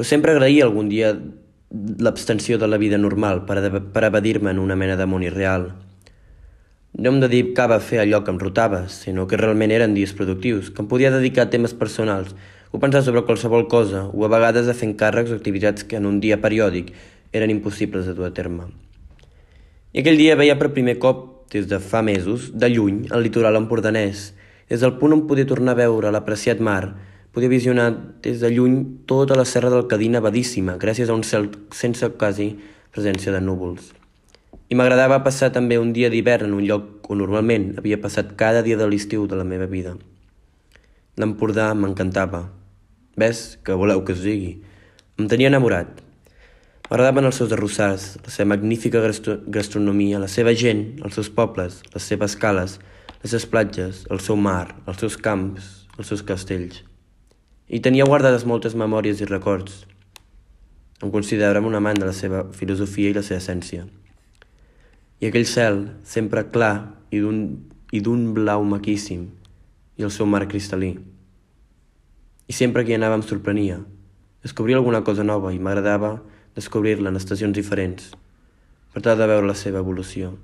però sempre agraïa algun dia l'abstenció de la vida normal per, per evadir-me en una mena de món irreal. No em dedicava a fer allò que em rotava, sinó que realment eren dies productius, que em podia dedicar a temes personals, o pensar sobre qualsevol cosa, o a vegades a fer encàrrecs o activitats que en un dia periòdic eren impossibles de dur a terme. I aquell dia veia per primer cop, des de fa mesos, de lluny, el litoral empordanès, des del punt on podia tornar a veure l'apreciat mar, Podia visionar des de lluny tota la serra del Cadí nevadíssima, gràcies a un cel sense quasi presència de núvols. I m'agradava passar també un dia d'hivern en un lloc on normalment havia passat cada dia de l'estiu de la meva vida. L'Empordà m'encantava. Ves, que voleu que us digui. Em tenia enamorat. M'agradaven els seus arrossars, la seva magnífica gastronomia, la seva gent, els seus pobles, les seves cales, les seves platges, el seu mar, els seus camps, els seus castells. I tenia guardades moltes memòries i records. Em considerava un amant de la seva filosofia i la seva essència. I aquell cel, sempre clar i d'un blau maquíssim, i el seu mar cristal·lí. I sempre que hi anava em sorprenia. Descobria alguna cosa nova i m'agradava descobrir-la en estacions diferents, per tal de veure la seva evolució.